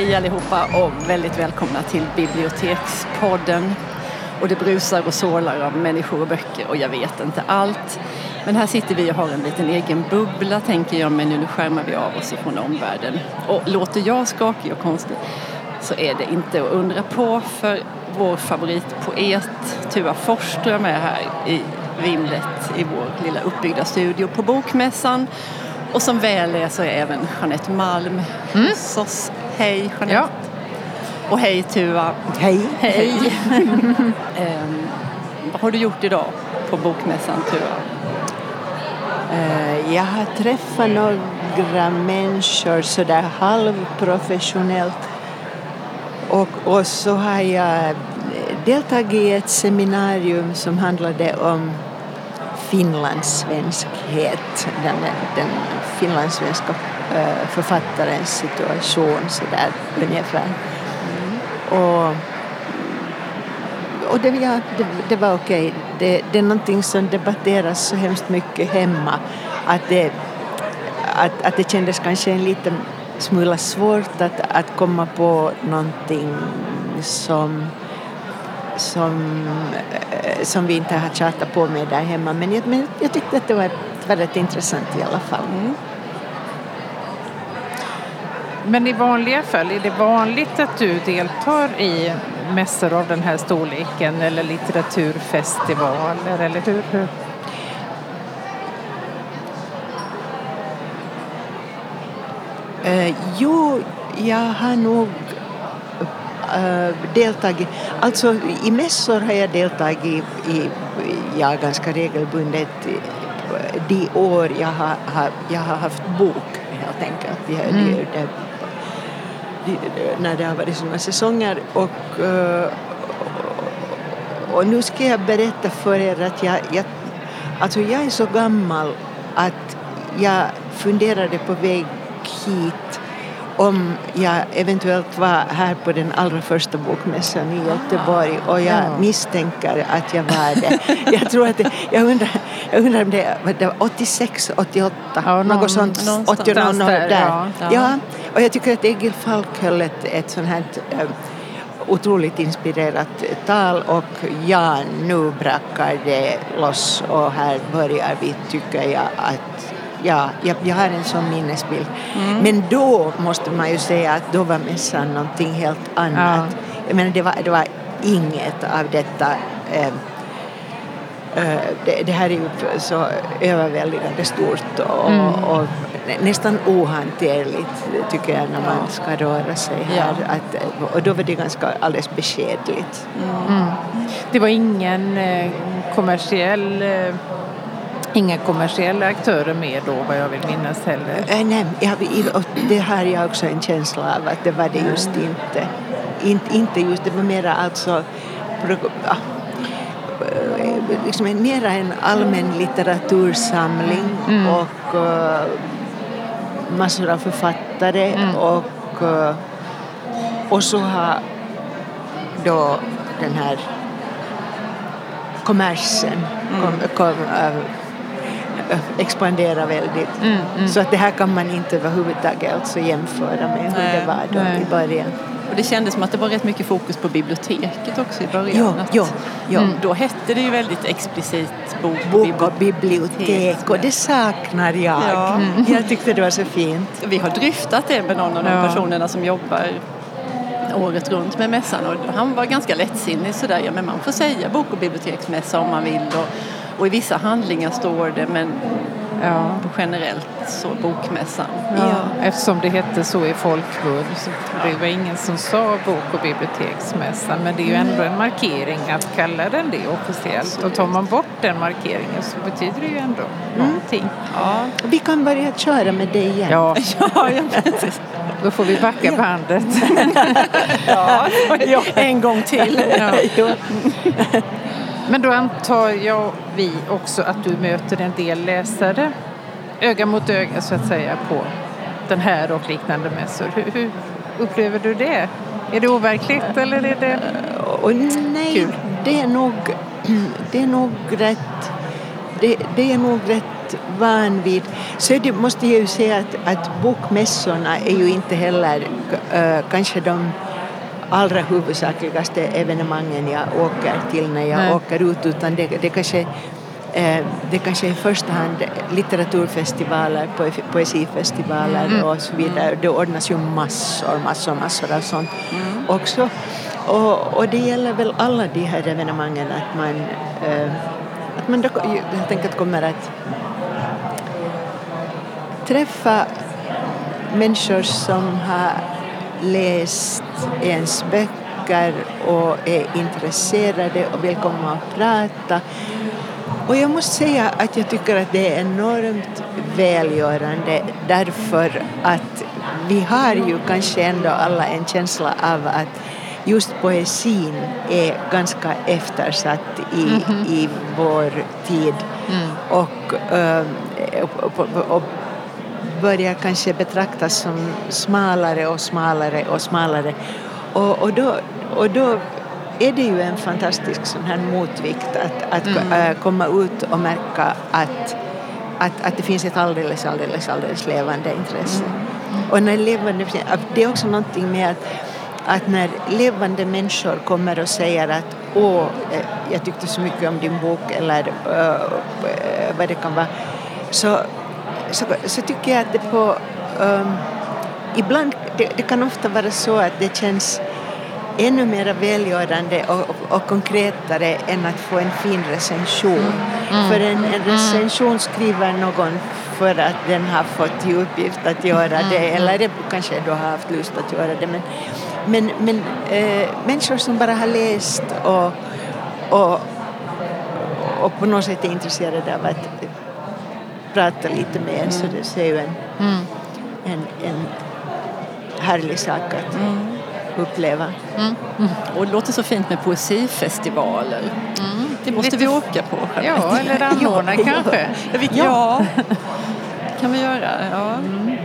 Hej allihopa och väldigt välkomna till Bibliotekspodden. Och det brusar och sålar av människor och böcker och jag vet inte allt. Men här sitter vi och har en liten egen bubbla tänker jag men nu skärmar vi av oss från omvärlden. Och låter jag skakig och konstig så är det inte att undra på för vår favoritpoet Tua Forsström är här i vimlet i vår lilla uppbyggda studio på Bokmässan. Och som väl är så är även Jeanette Malm mm. hos oss. Hej Jeanette! Ja. Och hej Tua! Hej! Hej! um, vad har du gjort idag på Bokmässan Tua? Uh, jag har träffat några människor sådär halvprofessionellt och, och så har jag deltagit i ett seminarium som handlade om finlandssvenskhet, den, den finlandssvenska författarens situation sådär ungefär. Mm. Och, och det, ja, det, det var okej. Det, det är någonting som debatteras så hemskt mycket hemma att det, att, att det kändes kanske en liten smula svårt att, att komma på någonting som som, eh, som vi inte har tjatat på med där hemma. Men jag, men jag tyckte att det var väldigt intressant i alla fall. Mm. Men i vanliga fall, är det vanligt att du deltar i mässor av den här storleken eller litteraturfestivaler eller hur? hur? Eh, jo, jag har nog eh, deltagit, alltså i mässor har jag deltagit i, i ja, ganska regelbundet de år jag har, har, jag har haft bok helt enkelt. Jag, mm. det, det, när det har varit sådana säsonger och, eh, och nu ska jag berätta för er att jag, jag, alltså jag är så gammal att jag funderade på väg hit om jag eventuellt var här på den allra första bokmässan i Göteborg och jag ja. misstänker att jag var det. jag tror att det, jag undrar, jag undrar om det var 86, 88, ja, någon, något sånt. 80, någon, där. där. Ja, ja. ja, och jag tycker att Egil Falk höll ett, ett sånt här äh, otroligt inspirerat tal och ja, nu brakar det loss och här börjar vi, tycker jag, att ja, jag, jag har en sån minnesbild. Mm. Men då måste man ju säga att då var mässan någonting helt annat. Ja. Jag menar, det var, det var inget av detta eh, eh, det, det, här är ju så överväldigande stort och, mm. och nästan ohanterligt tycker jag när man ska röra sig här. Ja. Att, och då var det ganska alldeles beskedligt. Mm. Det var ingen eh, kommersiell eh, Inga kommersiella aktörer med då vad jag vill minnas heller? Äh, nej, jag, det har jag också en känsla av att det var det just inte. Inte, inte just, det var mera alltså ja, liksom mera en allmän litteratursamling mm. och uh, massor av författare mm. och, uh, och så har då den här kommersen mm. kom, kom, uh, expandera väldigt. Mm, mm. Så att det här kan man inte överhuvudtaget alltså jämföra med hur nej, det var då nej. i början. Och det kändes som att det var rätt mycket fokus på biblioteket också i början. Ja, ja, ja. Mm, då hette det ju väldigt explicit bok, bok och bibliotek och det saknar jag. Ja. Mm. Jag tyckte det var så fint. Vi har dryftat det med någon av de personerna som jobbar året runt med mässan och han var ganska lättsinnig sådär, ja men man får säga bok och biblioteksmässa om man vill och och i vissa handlingar står det men ja. generellt så bokmässan. Ja, ja. Eftersom det hette så i folkmun så det var ingen som sa bok och biblioteksmässan men det är ju ändå en markering att kalla den det officiellt och tar man bort den markeringen så betyder det ju ändå mm. någonting. Ja. Vi kan börja köra med det igen. Ja, ja, ja precis. Då får vi backa bandet. ja, en gång till. Men då antar jag vi också att du möter en del läsare öga mot öga så att säga på den här och liknande mässor. Hur, hur upplever du det? Är det overkligt eller är det oh, Nej, kul? Det, är nog, det är nog rätt det, det är nog rätt van vid. Så det måste jag ju säga att, att bokmässorna är ju inte heller äh, kanske de allra huvudsakligaste evenemangen jag åker till när jag Nej. åker ut utan det, det kanske eh, det kanske i första hand litteraturfestivaler, poesifestivaler mm. och så vidare. Det ordnas ju massor, massor, massor av sånt mm. också. Och, och det gäller väl alla de här evenemangen att man, eh, att man då helt enkelt kommer att träffa människor som har läst ens böcker och är intresserade och vill komma och prata. Och jag måste säga att jag tycker att det är enormt välgörande därför att vi har ju kanske ändå alla en känsla av att just poesin är ganska eftersatt i, mm -hmm. i vår tid. Mm. Och, äh, och, och, och börjar kanske betraktas som smalare och smalare och smalare. Och, och, då, och då är det ju en fantastisk sån här motvikt att, att mm. äh, komma ut och märka att, att, att det finns ett alldeles, alldeles, alldeles levande intresse. Mm. Och när levande, det är också någonting med att, att när levande människor kommer och säger att åh, eh, jag tyckte så mycket om din bok eller uh, vad det kan vara så så, så tycker jag att det på um, ibland, det, det, kan ofta vara så att det känns ännu mer välgörande och, och, och konkretare än att få en fin recension. Mm. Mm. För en, en, recension skriver någon för att den har fått i uppgift att göra mm. det eller det kanske då har haft lust att göra det. Men, men, men äh, människor som bara har läst och, och, och på något sätt är intresserade av att prata lite med en så det är ju en, mm. en, en härlig sak att mm. uppleva. Mm. Och det låter så fint med poesifestivaler. Mm. Det måste lite... vi åka på. Ja, eller anordna kanske. Ja, ja. kan vi göra. Ja. Mm.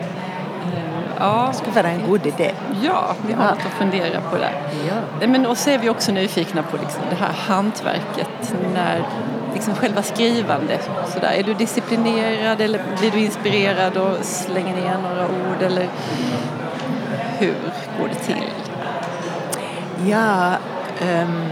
Ja. Det skulle vara en god idé. Ja, vi har ja. något att fundera på där. Ja. Men då är vi också nyfikna på liksom det här hantverket när liksom själva skrivandet. Så där. Är du disciplinerad eller blir du inspirerad och slänger ner några ord eller hur går det till? Ja, um,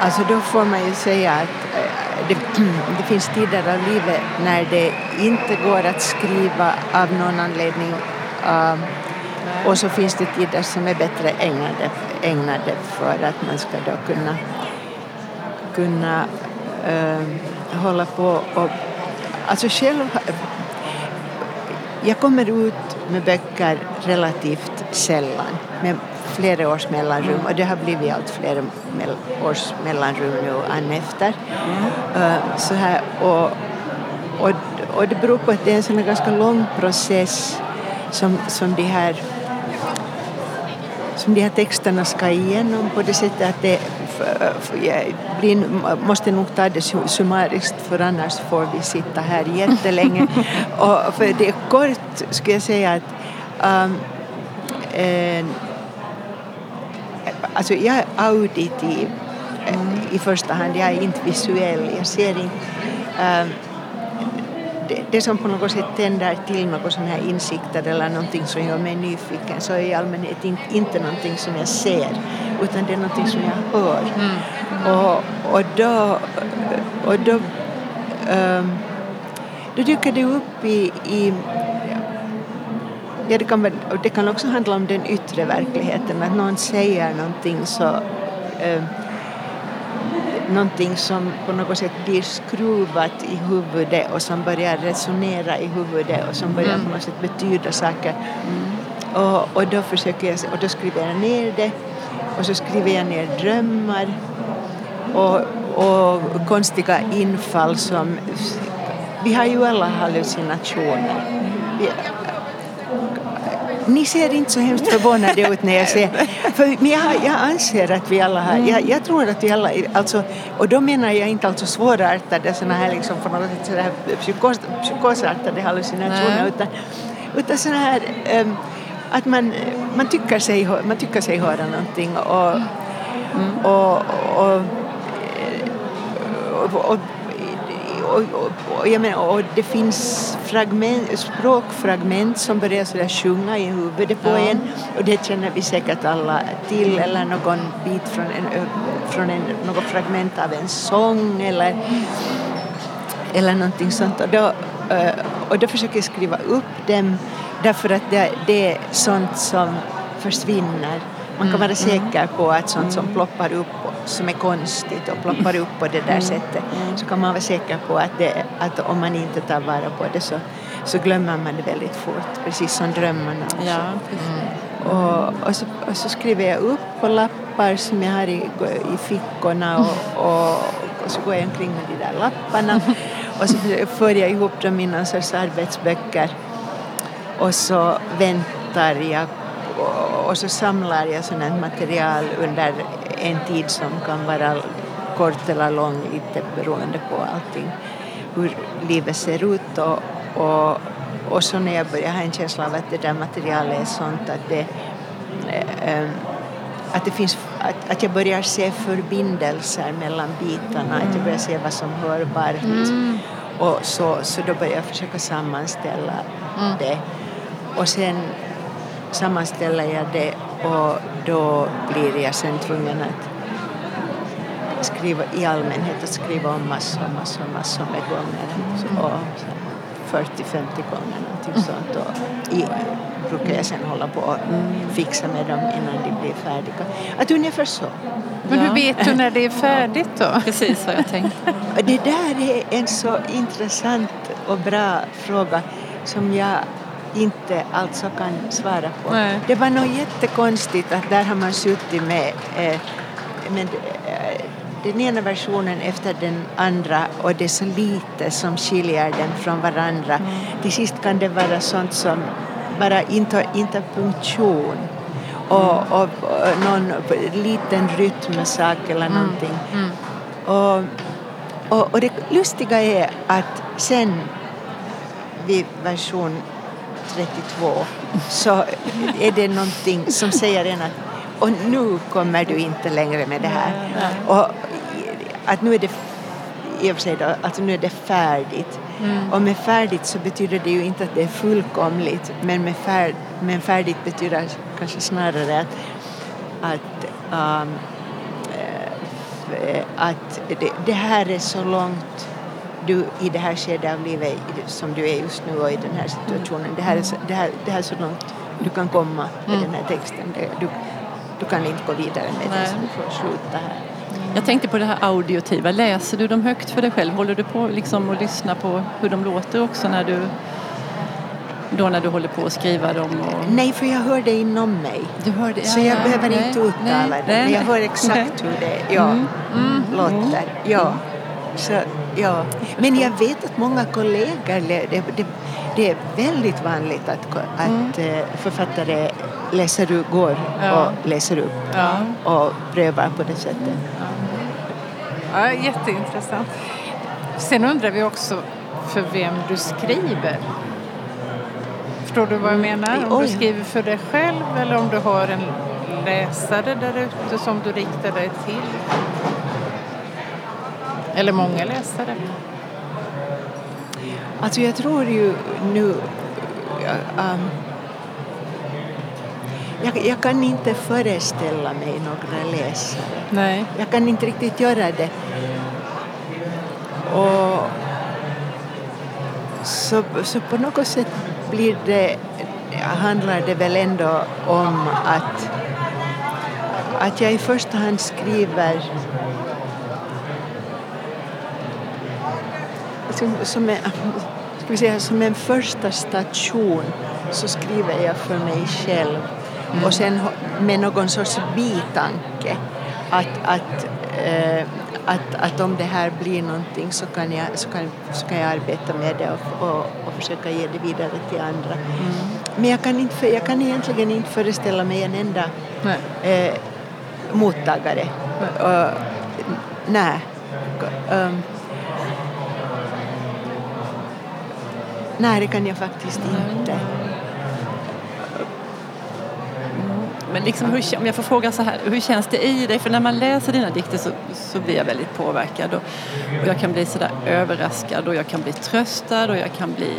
alltså då får man ju säga att eh, det, det, finns tider av livet när det inte går att skriva av någon anledning uh, och så finns det tider som är bättre ägnade, ägnade för att man ska då kunna, kunna äh, hålla på och... Alltså själv... Jag kommer ut med böcker relativt sällan, med flera års mellanrum och det har blivit allt fler års mellanrum nu än efter. Mm. Uh, så här, och, och, och det beror på att det är en sån ganska lång process som, som de här som de här texterna ska igenom på det sättet att det blir, måste nog ta det summariskt för annars får vi sitta här jättelänge. och för det är kort skulle jag säga att um, eh, alltså jag är auditiv mm. i första hand, jag är inte visuell, jag ser inte um, det, det som på något sätt tänder till något sån här insikter eller någonting som gör mig nyfiken så är i allmänhet inte, inte någonting som jag ser utan det är någonting som jag hör. Mm. Och, och då, och då, um, då dyker det upp i, i Ja, det, kan, det kan också handla om den yttre verkligheten, att någon säger någonting så uh, någonting som på något sätt blir skruvat i huvudet och som börjar resonera i huvudet och som börjar mm. på något sätt betyda saker. Mm. Och, och då försöker jag, och då skriver jag ner det och så skriver jag ner drömmar och, och konstiga infall som vi har ju alla hallucinationer. Vi, ni ser inte så hemskt förvånade ut när jag säger... För, men jag, jag anser att vi alla har... Jag, jag, tror att vi alla... Alltså, och då menar jag inte alltså svårartade såna här liksom på något sätt sådär psykos, psykosartade hallucinationer utan, utan sådana här um, att man, man, tycker sig, man tycker sig höra någonting och, Och, och, och, och, och, och, jag menar, och det finns fragment, språkfragment som börjar sådär sjunga i huvudet på Ja. en och det känner vi säkert alla till eller någon bit från, en, från en, något fragment av en sång eller, eller någonting sånt och då, eh, och då försöker jag skriva upp dem därför att det, det är sånt som försvinner. Man kan vara säker på att sånt som ploppar upp som är konstigt och ploppar upp på det där sättet så kan man vara säker på att, det, att om man inte tar vara på det så, så glömmer man det väldigt fort, precis som drömmarna. och så. Och, och, så, och så skriver jag upp på lappar som jag har i, i fickorna och, och, och så går jag omkring med de där lapparna. Och så för jag ihop dem i någon sorts arbetsböcker. Och så väntar jag och, och så samlar jag sådant material under en tid som kan vara kort eller lång lite beroende på allting hur livet ser ut och, och, och så när jag börjar ha en känsla av att det där materialet är sånt att det eh, att, det finns, att, att jag börjar se förbindelser mellan bitarna, att jag börjar se vad som hör vart. Och så, så då börjar jag försöka sammanställa det. Och sen sammanställer jag det och då blir jag sen tvungen att skriva i allmänhet att skriva om massor, massor, massor med gånger. Så, och så 40-50 gånger någonting sånt. Och i, brukar jag sen hålla på och fixa med dem innan de blir färdiga. Att ungefär så. Men Ja. hur vet du när det är färdigt då? Precis vad jag tänkte. Det där är en så intressant och bra fråga som jag inte alltså kan svara på. Nej. Det var nog jättekonstigt att där har man suttit med, eh, med eh, den ena versionen efter den andra och det är så lite som skiljer dem från varandra. Till sist kan det vara sånt som bara inter, interpunktion och, och, och någon liten rytmsak eller någonting. Och, och, och det lustiga är att sen vid version 32 så är det någonting som säger en att och nu kommer du inte längre med det här. Och att nu är det i och för sig då, alltså nu är det färdigt. Och med färdigt så betyder det ju inte att det är fullkomligt men med färd, men färdigt betyder kanske snarare att, att um, eh, att det, det här är så långt du i det här skedet av livet som du är just nu och i den här situationen. Det här är så, det här, det här är så långt du kan komma med den här texten. Du, du kan inte gå vidare med Nej. det så du får sluta här. Jag tänkte på det här auditiva. Läser du dem högt för dig själv? Håller du på liksom och lyssnar på hur de låter också när du då när du håller på att skriva dem? Och... Nej, för jag hör det inom mig. Du hör det? Så jag behöver inte uttala det. Men jag hör nej. exakt hur det ja, låter. Ja. Så, ja. Men jag vet att många kollegor, det, det, det är väldigt vanligt att, att eh, författare läser upp, går Ja. och läser upp Ja. och prövar på det sättet. Ja, jätteintressant. Sen undrar vi också för vem du skriver. Förstår du vad jag menar? Om Oj. du skriver för dig själv eller om du har en läsare där ute som du riktar dig till. Eller många läsare. Alltså jag tror ju nu... um, jag, jag kan inte föreställa mig några läsare. Nej. Jag kan inte riktigt göra det. Och så, så på något sätt blir det, handlar det väl ändå om att, att jag i första hand skriver som, som, en, ska vi säga, som en första station så skriver jag för mig själv och sen med någon sorts bitanke att, att, eh, att, att om det här blir någonting så kan jag, så kan, så kan jag arbeta med det och, och, och försöka ge det vidare till andra. Men jag kan, inte, jag kan egentligen inte föreställa mig en enda Nej. eh, mottagare. Uh, nej. Um, nej, det kan jag faktiskt inte. Men liksom, hur, om jag får fråga så här, hur känns det i dig? För när man läser dina dikter så, så blir jag väldigt påverkad och, och jag kan bli sådär överraskad och jag kan bli tröstad och jag kan bli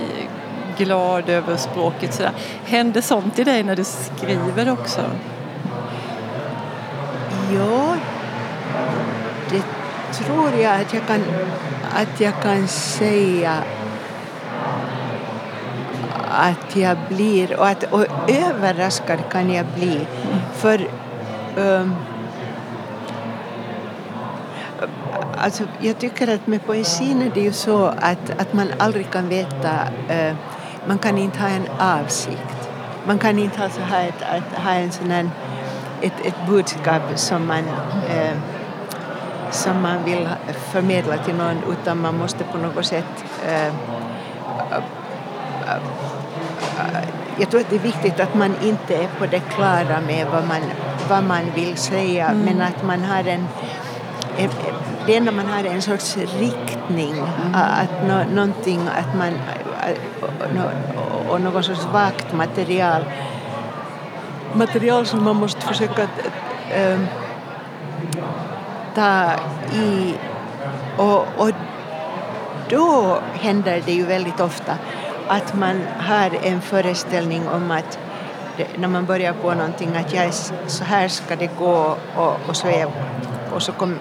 glad över språket. Sådär. Händer sånt i dig när du skriver också? Ja, det tror jag att jag kan, att jag kan säga att jag blir och, att, och överraskad kan jag bli. För um, alltså, jag tycker att med poesin är det ju så att, att man aldrig kan veta, uh, man kan inte ha en avsikt. Man kan inte ha, så här ett, att ha en sån här, ett, ett budskap som man uh, som man vill förmedla till någon utan man måste på något sätt uh, jag tror att det är viktigt att man inte är på det klara med vad man, vad man vill säga mm. men att man har en, det enda man har är en sorts riktning, mm. att no, någonting, att man, och någon sorts vagt material, material som man måste försöka äh, ta i och, och då händer det ju väldigt ofta att man har en föreställning om att när man börjar på någonting att jag så här ska det gå och, och, så, är jag, och, så kom,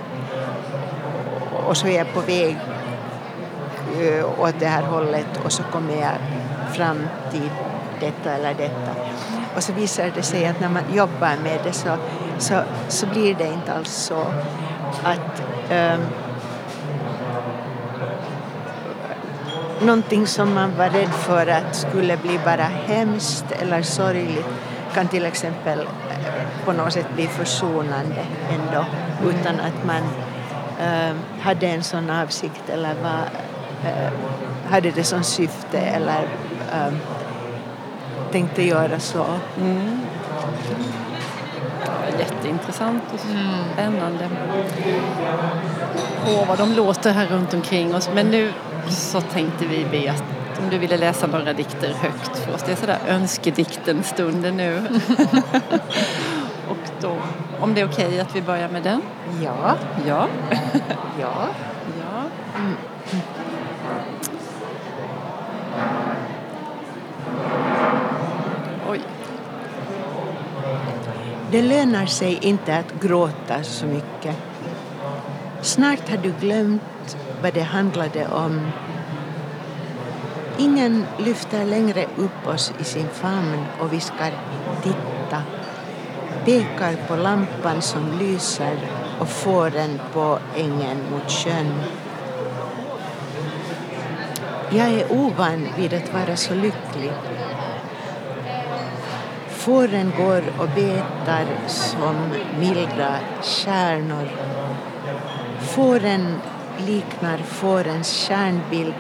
och så är jag på väg eh, åt det här hållet och så kommer jag fram till detta eller detta. Och så visar det sig att när man jobbar med det så, så, så blir det inte alls så att um, någonting som man var rädd för att skulle bli bara hemskt eller sorgligt kan till exempel eh, på något sätt bli försonande ändå utan att man äh, hade en sån avsikt eller var, äh, hade det som syfte eller äh, tänkte göra så. Mm. Jätteintressant och spännande. Mm. Åh, vad de låter här runt omkring oss. Men nu så tänkte vi be att om du ville läsa några dikter högt för oss. Det är sådär önskedikten-stunden nu. Och då, om det är okej okay att vi börjar med den? Ja. Ja. ja. ja. Mm. Oj. Det lönar sig inte att gråta så mycket. Snart har du glömt vad det handlade om. Ingen lyfter längre upp oss i sin famn och viskar titta, pekar på lampan som lyser och fåren på ängen mot sjön. Jag är ovan vid att vara så lycklig. Fåren går och betar som milda stjärnor. Fåren liknar fårens stjärnbild.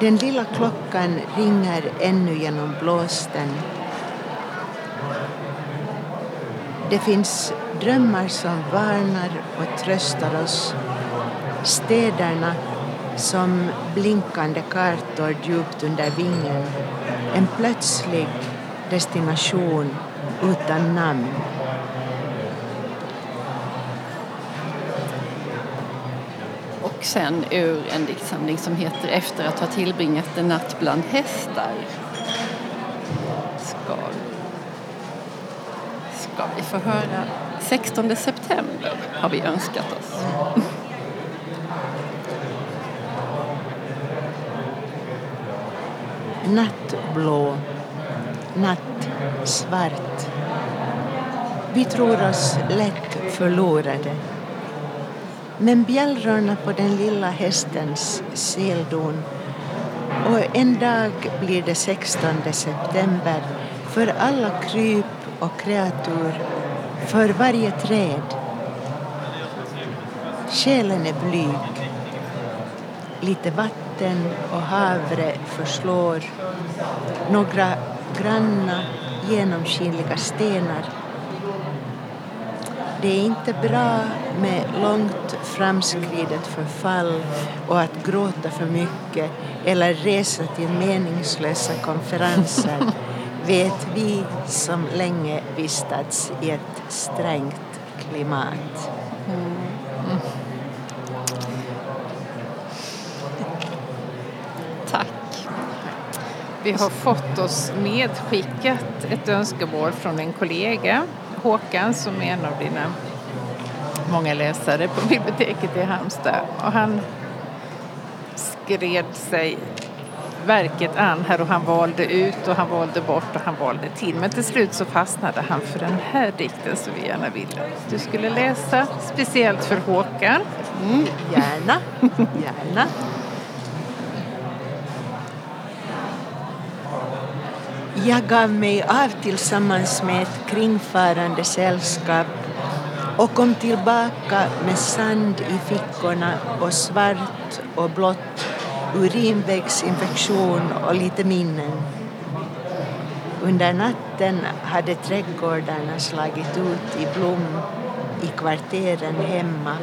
Den lilla klockan ringer ännu genom blåsten. Det finns drömmar som varnar och tröstar oss. Städerna som blinkande kartor djupt under vingen. En plötslig destination utan namn. Sen ur en diktsamling som heter Efter att ha tillbringat en natt bland hästar. Ska, ska vi få höra 16 september har vi önskat oss. Nattblå, nattsvart. Vi tror oss lätt förlorade men bjällrorna på den lilla hästens seldon och en dag blir det 16 september för alla kryp och kreatur, för varje träd. Själen är blyg. Lite vatten och havre förslår. Några granna genomskinliga stenar det är inte bra med långt framskridet förfall och att gråta för mycket eller resa till meningslösa konferenser. vet vi som länge vistats i ett strängt klimat. Tack. Vi har fått oss medskickat ett önskemål från en kollega, Håkan, som är en av dina många läsare på biblioteket i Halmstad. Och han skred sig verket an här och han valde ut och han valde bort och han valde till. Men till slut så fastnade han för den här dikten som vi gärna ville att du skulle läsa, speciellt för Håkan. Mm, gärna, gärna. Jag gav mig av tillsammans med ett kringfarande sällskap och kom tillbaka med sand i fickorna och svart och blått, urinvägsinfektion och lite minnen. Under natten hade trädgårdarna slagit ut i blom i kvarteren hemma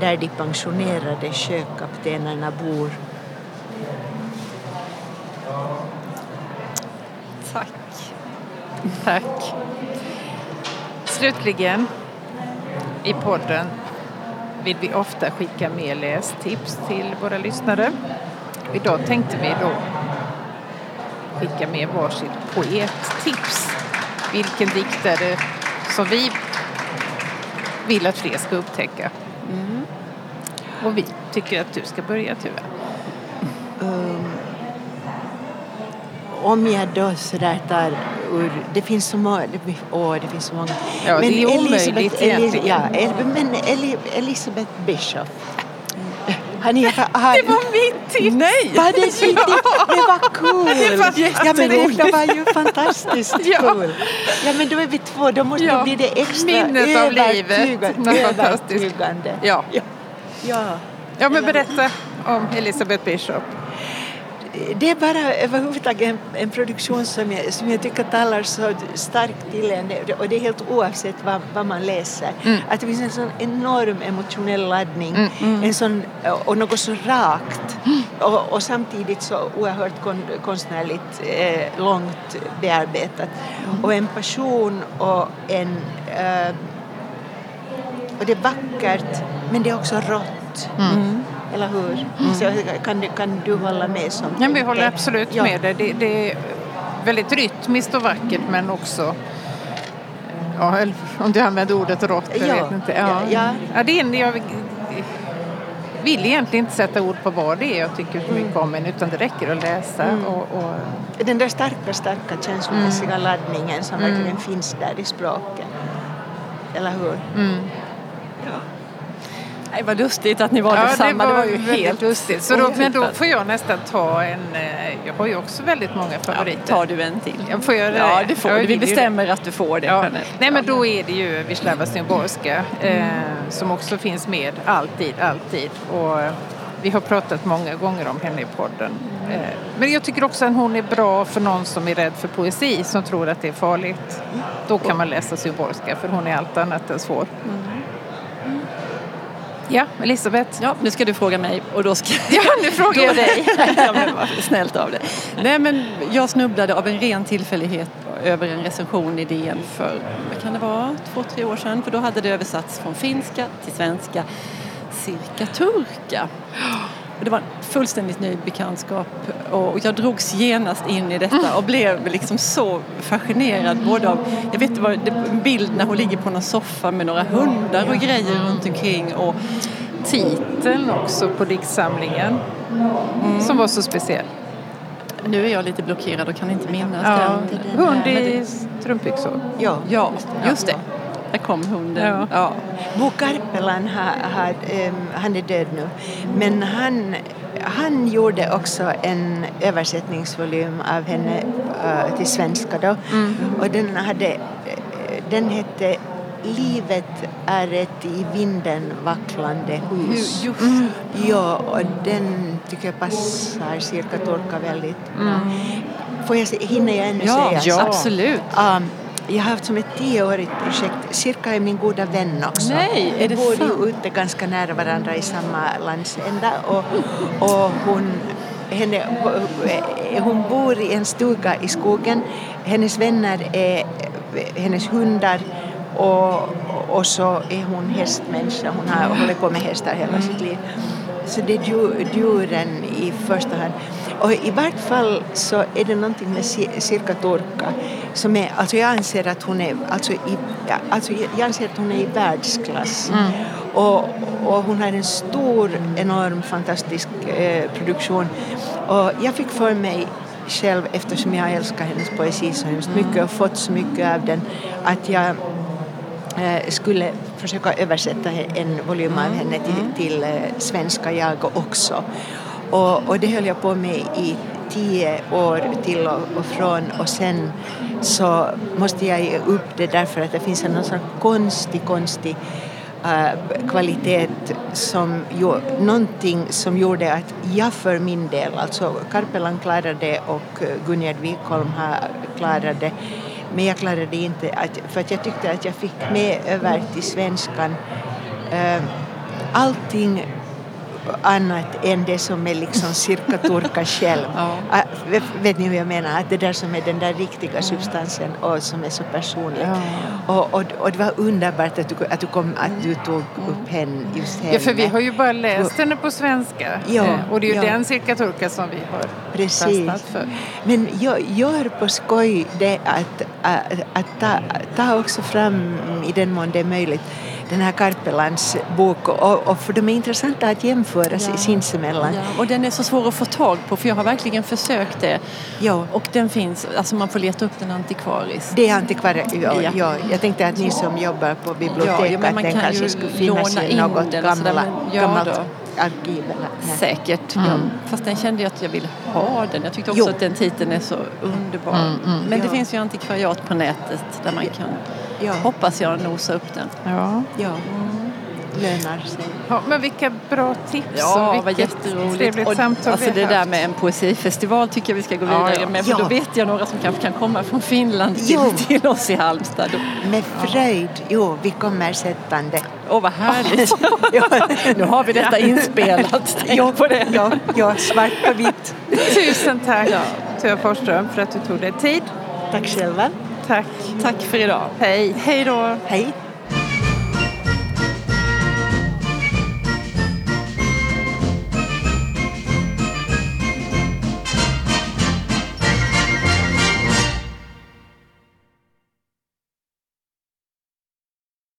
där de pensionerade sjökaptenerna bor. Tack. Tack. Slutligen i podden vill vi ofta skicka med lästips till våra lyssnare. Idag tänkte vi då skicka med varsitt poettips. Vilken diktare som vi vill att fler ska upptäcka. Mm. Och vi tycker att du ska börja Tuva. Um, om jag då sådär tar ur, det finns så många, åh, det finns så många. Ja, det är omöjligt egentligen. ja, men Eli, Elisabeth Bishop. Han är, han, Det var mitt tips! Nej! Var det riktigt? Det var cool! Det var ja, men det, var ju fantastiskt Ja. cool. Ja, men då är vi två, då måste Ja. bli det extra Minnet av livet. övertygande. Ja. Ja. ja. ja, men berätta om Elisabeth Bishop. Det är bara överhuvudtaget en, en produktion som jag, som jag tycker talar så starkt till en. Och det är helt oavsett vad, vad man läser. Att det finns en sån enorm emotionell laddning. En sån, och något så rakt. Och, och samtidigt så oerhört kon, konstnärligt eh, långt bearbetat. Och en passion och en eh, och det är vackert men det är också rått. Eller hur? Så kan, du, kan du hålla med som Ja, vi håller absolut Ja. med dig. Det, det är väldigt rytmiskt och vackert men också Ja, om du använder ordet rått, jag Ja, vet inte. ja, ja. Ja, det är jag vill egentligen inte sätta ord på vad det är jag tycker så mycket om men utan det räcker att läsa. Mm. Och, och, Den där starka, starka känslomässiga laddningen som verkligen finns där i språket. Eller hur? Nej, vad lustigt att ni valde samma. Det var, ju väldigt helt lustigt. Så då, men då får jag nästan ta en, eh, jag har ju också väldigt många Ja, favoriter. tar du en till? Jag får göra Ja, det. det får Jag du. Vi ju det. bestämmer att du får det. Ja. Nej men då är det ju Wisława Szymborska eh, som också finns med alltid, alltid. Och vi har pratat många gånger om henne i podden. Eh, men jag tycker också att hon är bra för någon som är rädd för poesi, som tror att det är farligt. Då kan man läsa Szymborska för hon är allt annat än svår. Ja, Elisabeth. Ja, nu ska du fråga mig och då ska Ja, nu frågar jag dig. ja, men vad snällt av dig. Nej, men jag snubblade av en ren tillfällighet över en recension i DN för, vad kan det vara, två, tre år sedan. För då hade det översatts från finska till svenska, cirka turka. Det var en fullständigt ny bekantskap och jag drogs genast in i detta och blev liksom så fascinerad både av, jag vet vad, en bild när hon ligger på någon soffa med några hundar och grejer runt omkring och Titeln också på diktsamlingen som var så speciell. Nu är jag lite blockerad och kan inte minnas Ja, den. hund i strumpbyxor. Ja. Ja, just det. Där kom hunden. Ja. Ja. Bo Karpelan, har, har, ehm, han är död nu, men han, han gjorde också en översättningsvolym av henne eh, till svenska då. Och den, hade, den hette Livet är ett i vinden vacklande hus. Just. Ja, och den tycker jag passar cirka torka väldigt bra. Får jag se, hinner jag ännu Ja, säga? ja, så? absolut. Um, jag har haft som ett tioårigt projekt. Cirka är min goda vän också. Nej, är Vi det bor sant? ju ute ganska nära varandra i samma landsända och, och hon henne, hon bor i en stuga i skogen. Hennes vänner är hennes hundar och, och så är hon hästmänniska. Hon har hållit på med hästar hela sitt liv. Så det är djuren i första hand. Och i vart fall så är det någonting med Sirka Turka som är, alltså jag anser att hon är, alltså, i, alltså jag anser att hon är i världsklass. Mm. Och, och hon har en stor, enorm, fantastisk eh, produktion. Och jag fick för mig själv, eftersom jag älskar hennes poesi så hemskt mycket och fått så mycket av den, att jag eh, skulle försöka översätta en volym av henne till, mm. till eh, svenska jag också. Och, och det höll jag på med i tio år till och, och från. Och sen så måste jag ge upp det därför att det finns en sån konstig, konstig uh, kvalitet som ju, någonting som gjorde att jag för min del, alltså Karpelan klarade det och Gunnar Wikholm klarade det. Men jag klarade inte att, för att jag tyckte att jag fick med över till svenskan. Uh, allting annat än det som är liksom cirka turka själv. ja. Ah, vet ni hur jag menar? Att det där som är den där riktiga substansen och som är så personligt. Ja. Och, och, och, det var underbart att du, att du, kom, att du tog upp henne, just henne. Ja, för vi har ju bara läst henne på svenska. Ja, eh, och det är ju ja. den cirka turka som vi har Precis. fastnat för. Men jag gör på skoj det att, att, att ta, ta också fram, i den mån det är möjligt, den här Karpelans bok och, och för de är intressanta att jämföra ja. sinsemellan. Ja. Och den är så svår att få tag på för jag har verkligen försökt det. Ja. Och den finns, alltså man får leta upp den antikvariskt. Det är antikvariskt, ja, ja. Jag tänkte att ni som jobbar på bibliotek ja, den kanske skulle finnas i något gamla, gammalt arkiv. Säkert, mm. ja. fast den kände jag att jag ville ha den. Jag tyckte också jo. att den titeln är så underbar. Mm, mm. Men det finns ju antikvariat på nätet där man kan ja. hoppas jag nosa upp den. Ja. ja. Lönar sig. Ja, men vilka bra tips ja, och vilket jätteroligt. trevligt och, samtal Alltså det där med en poesifestival tycker jag vi ska gå vidare ja, med för då vet jag några som kanske kan komma från Finland till, till oss i Halmstad. Med fröjd, jo vi kommer sättande. Åh oh, vad härligt! nu har vi detta inspelat, tänk på det. Ja, ja, svart på vitt. Tusen tack ja. Tua Forsström för att du tog dig tid. Tack själva. Tack. Tack för idag. Hej. Hej då. Hej.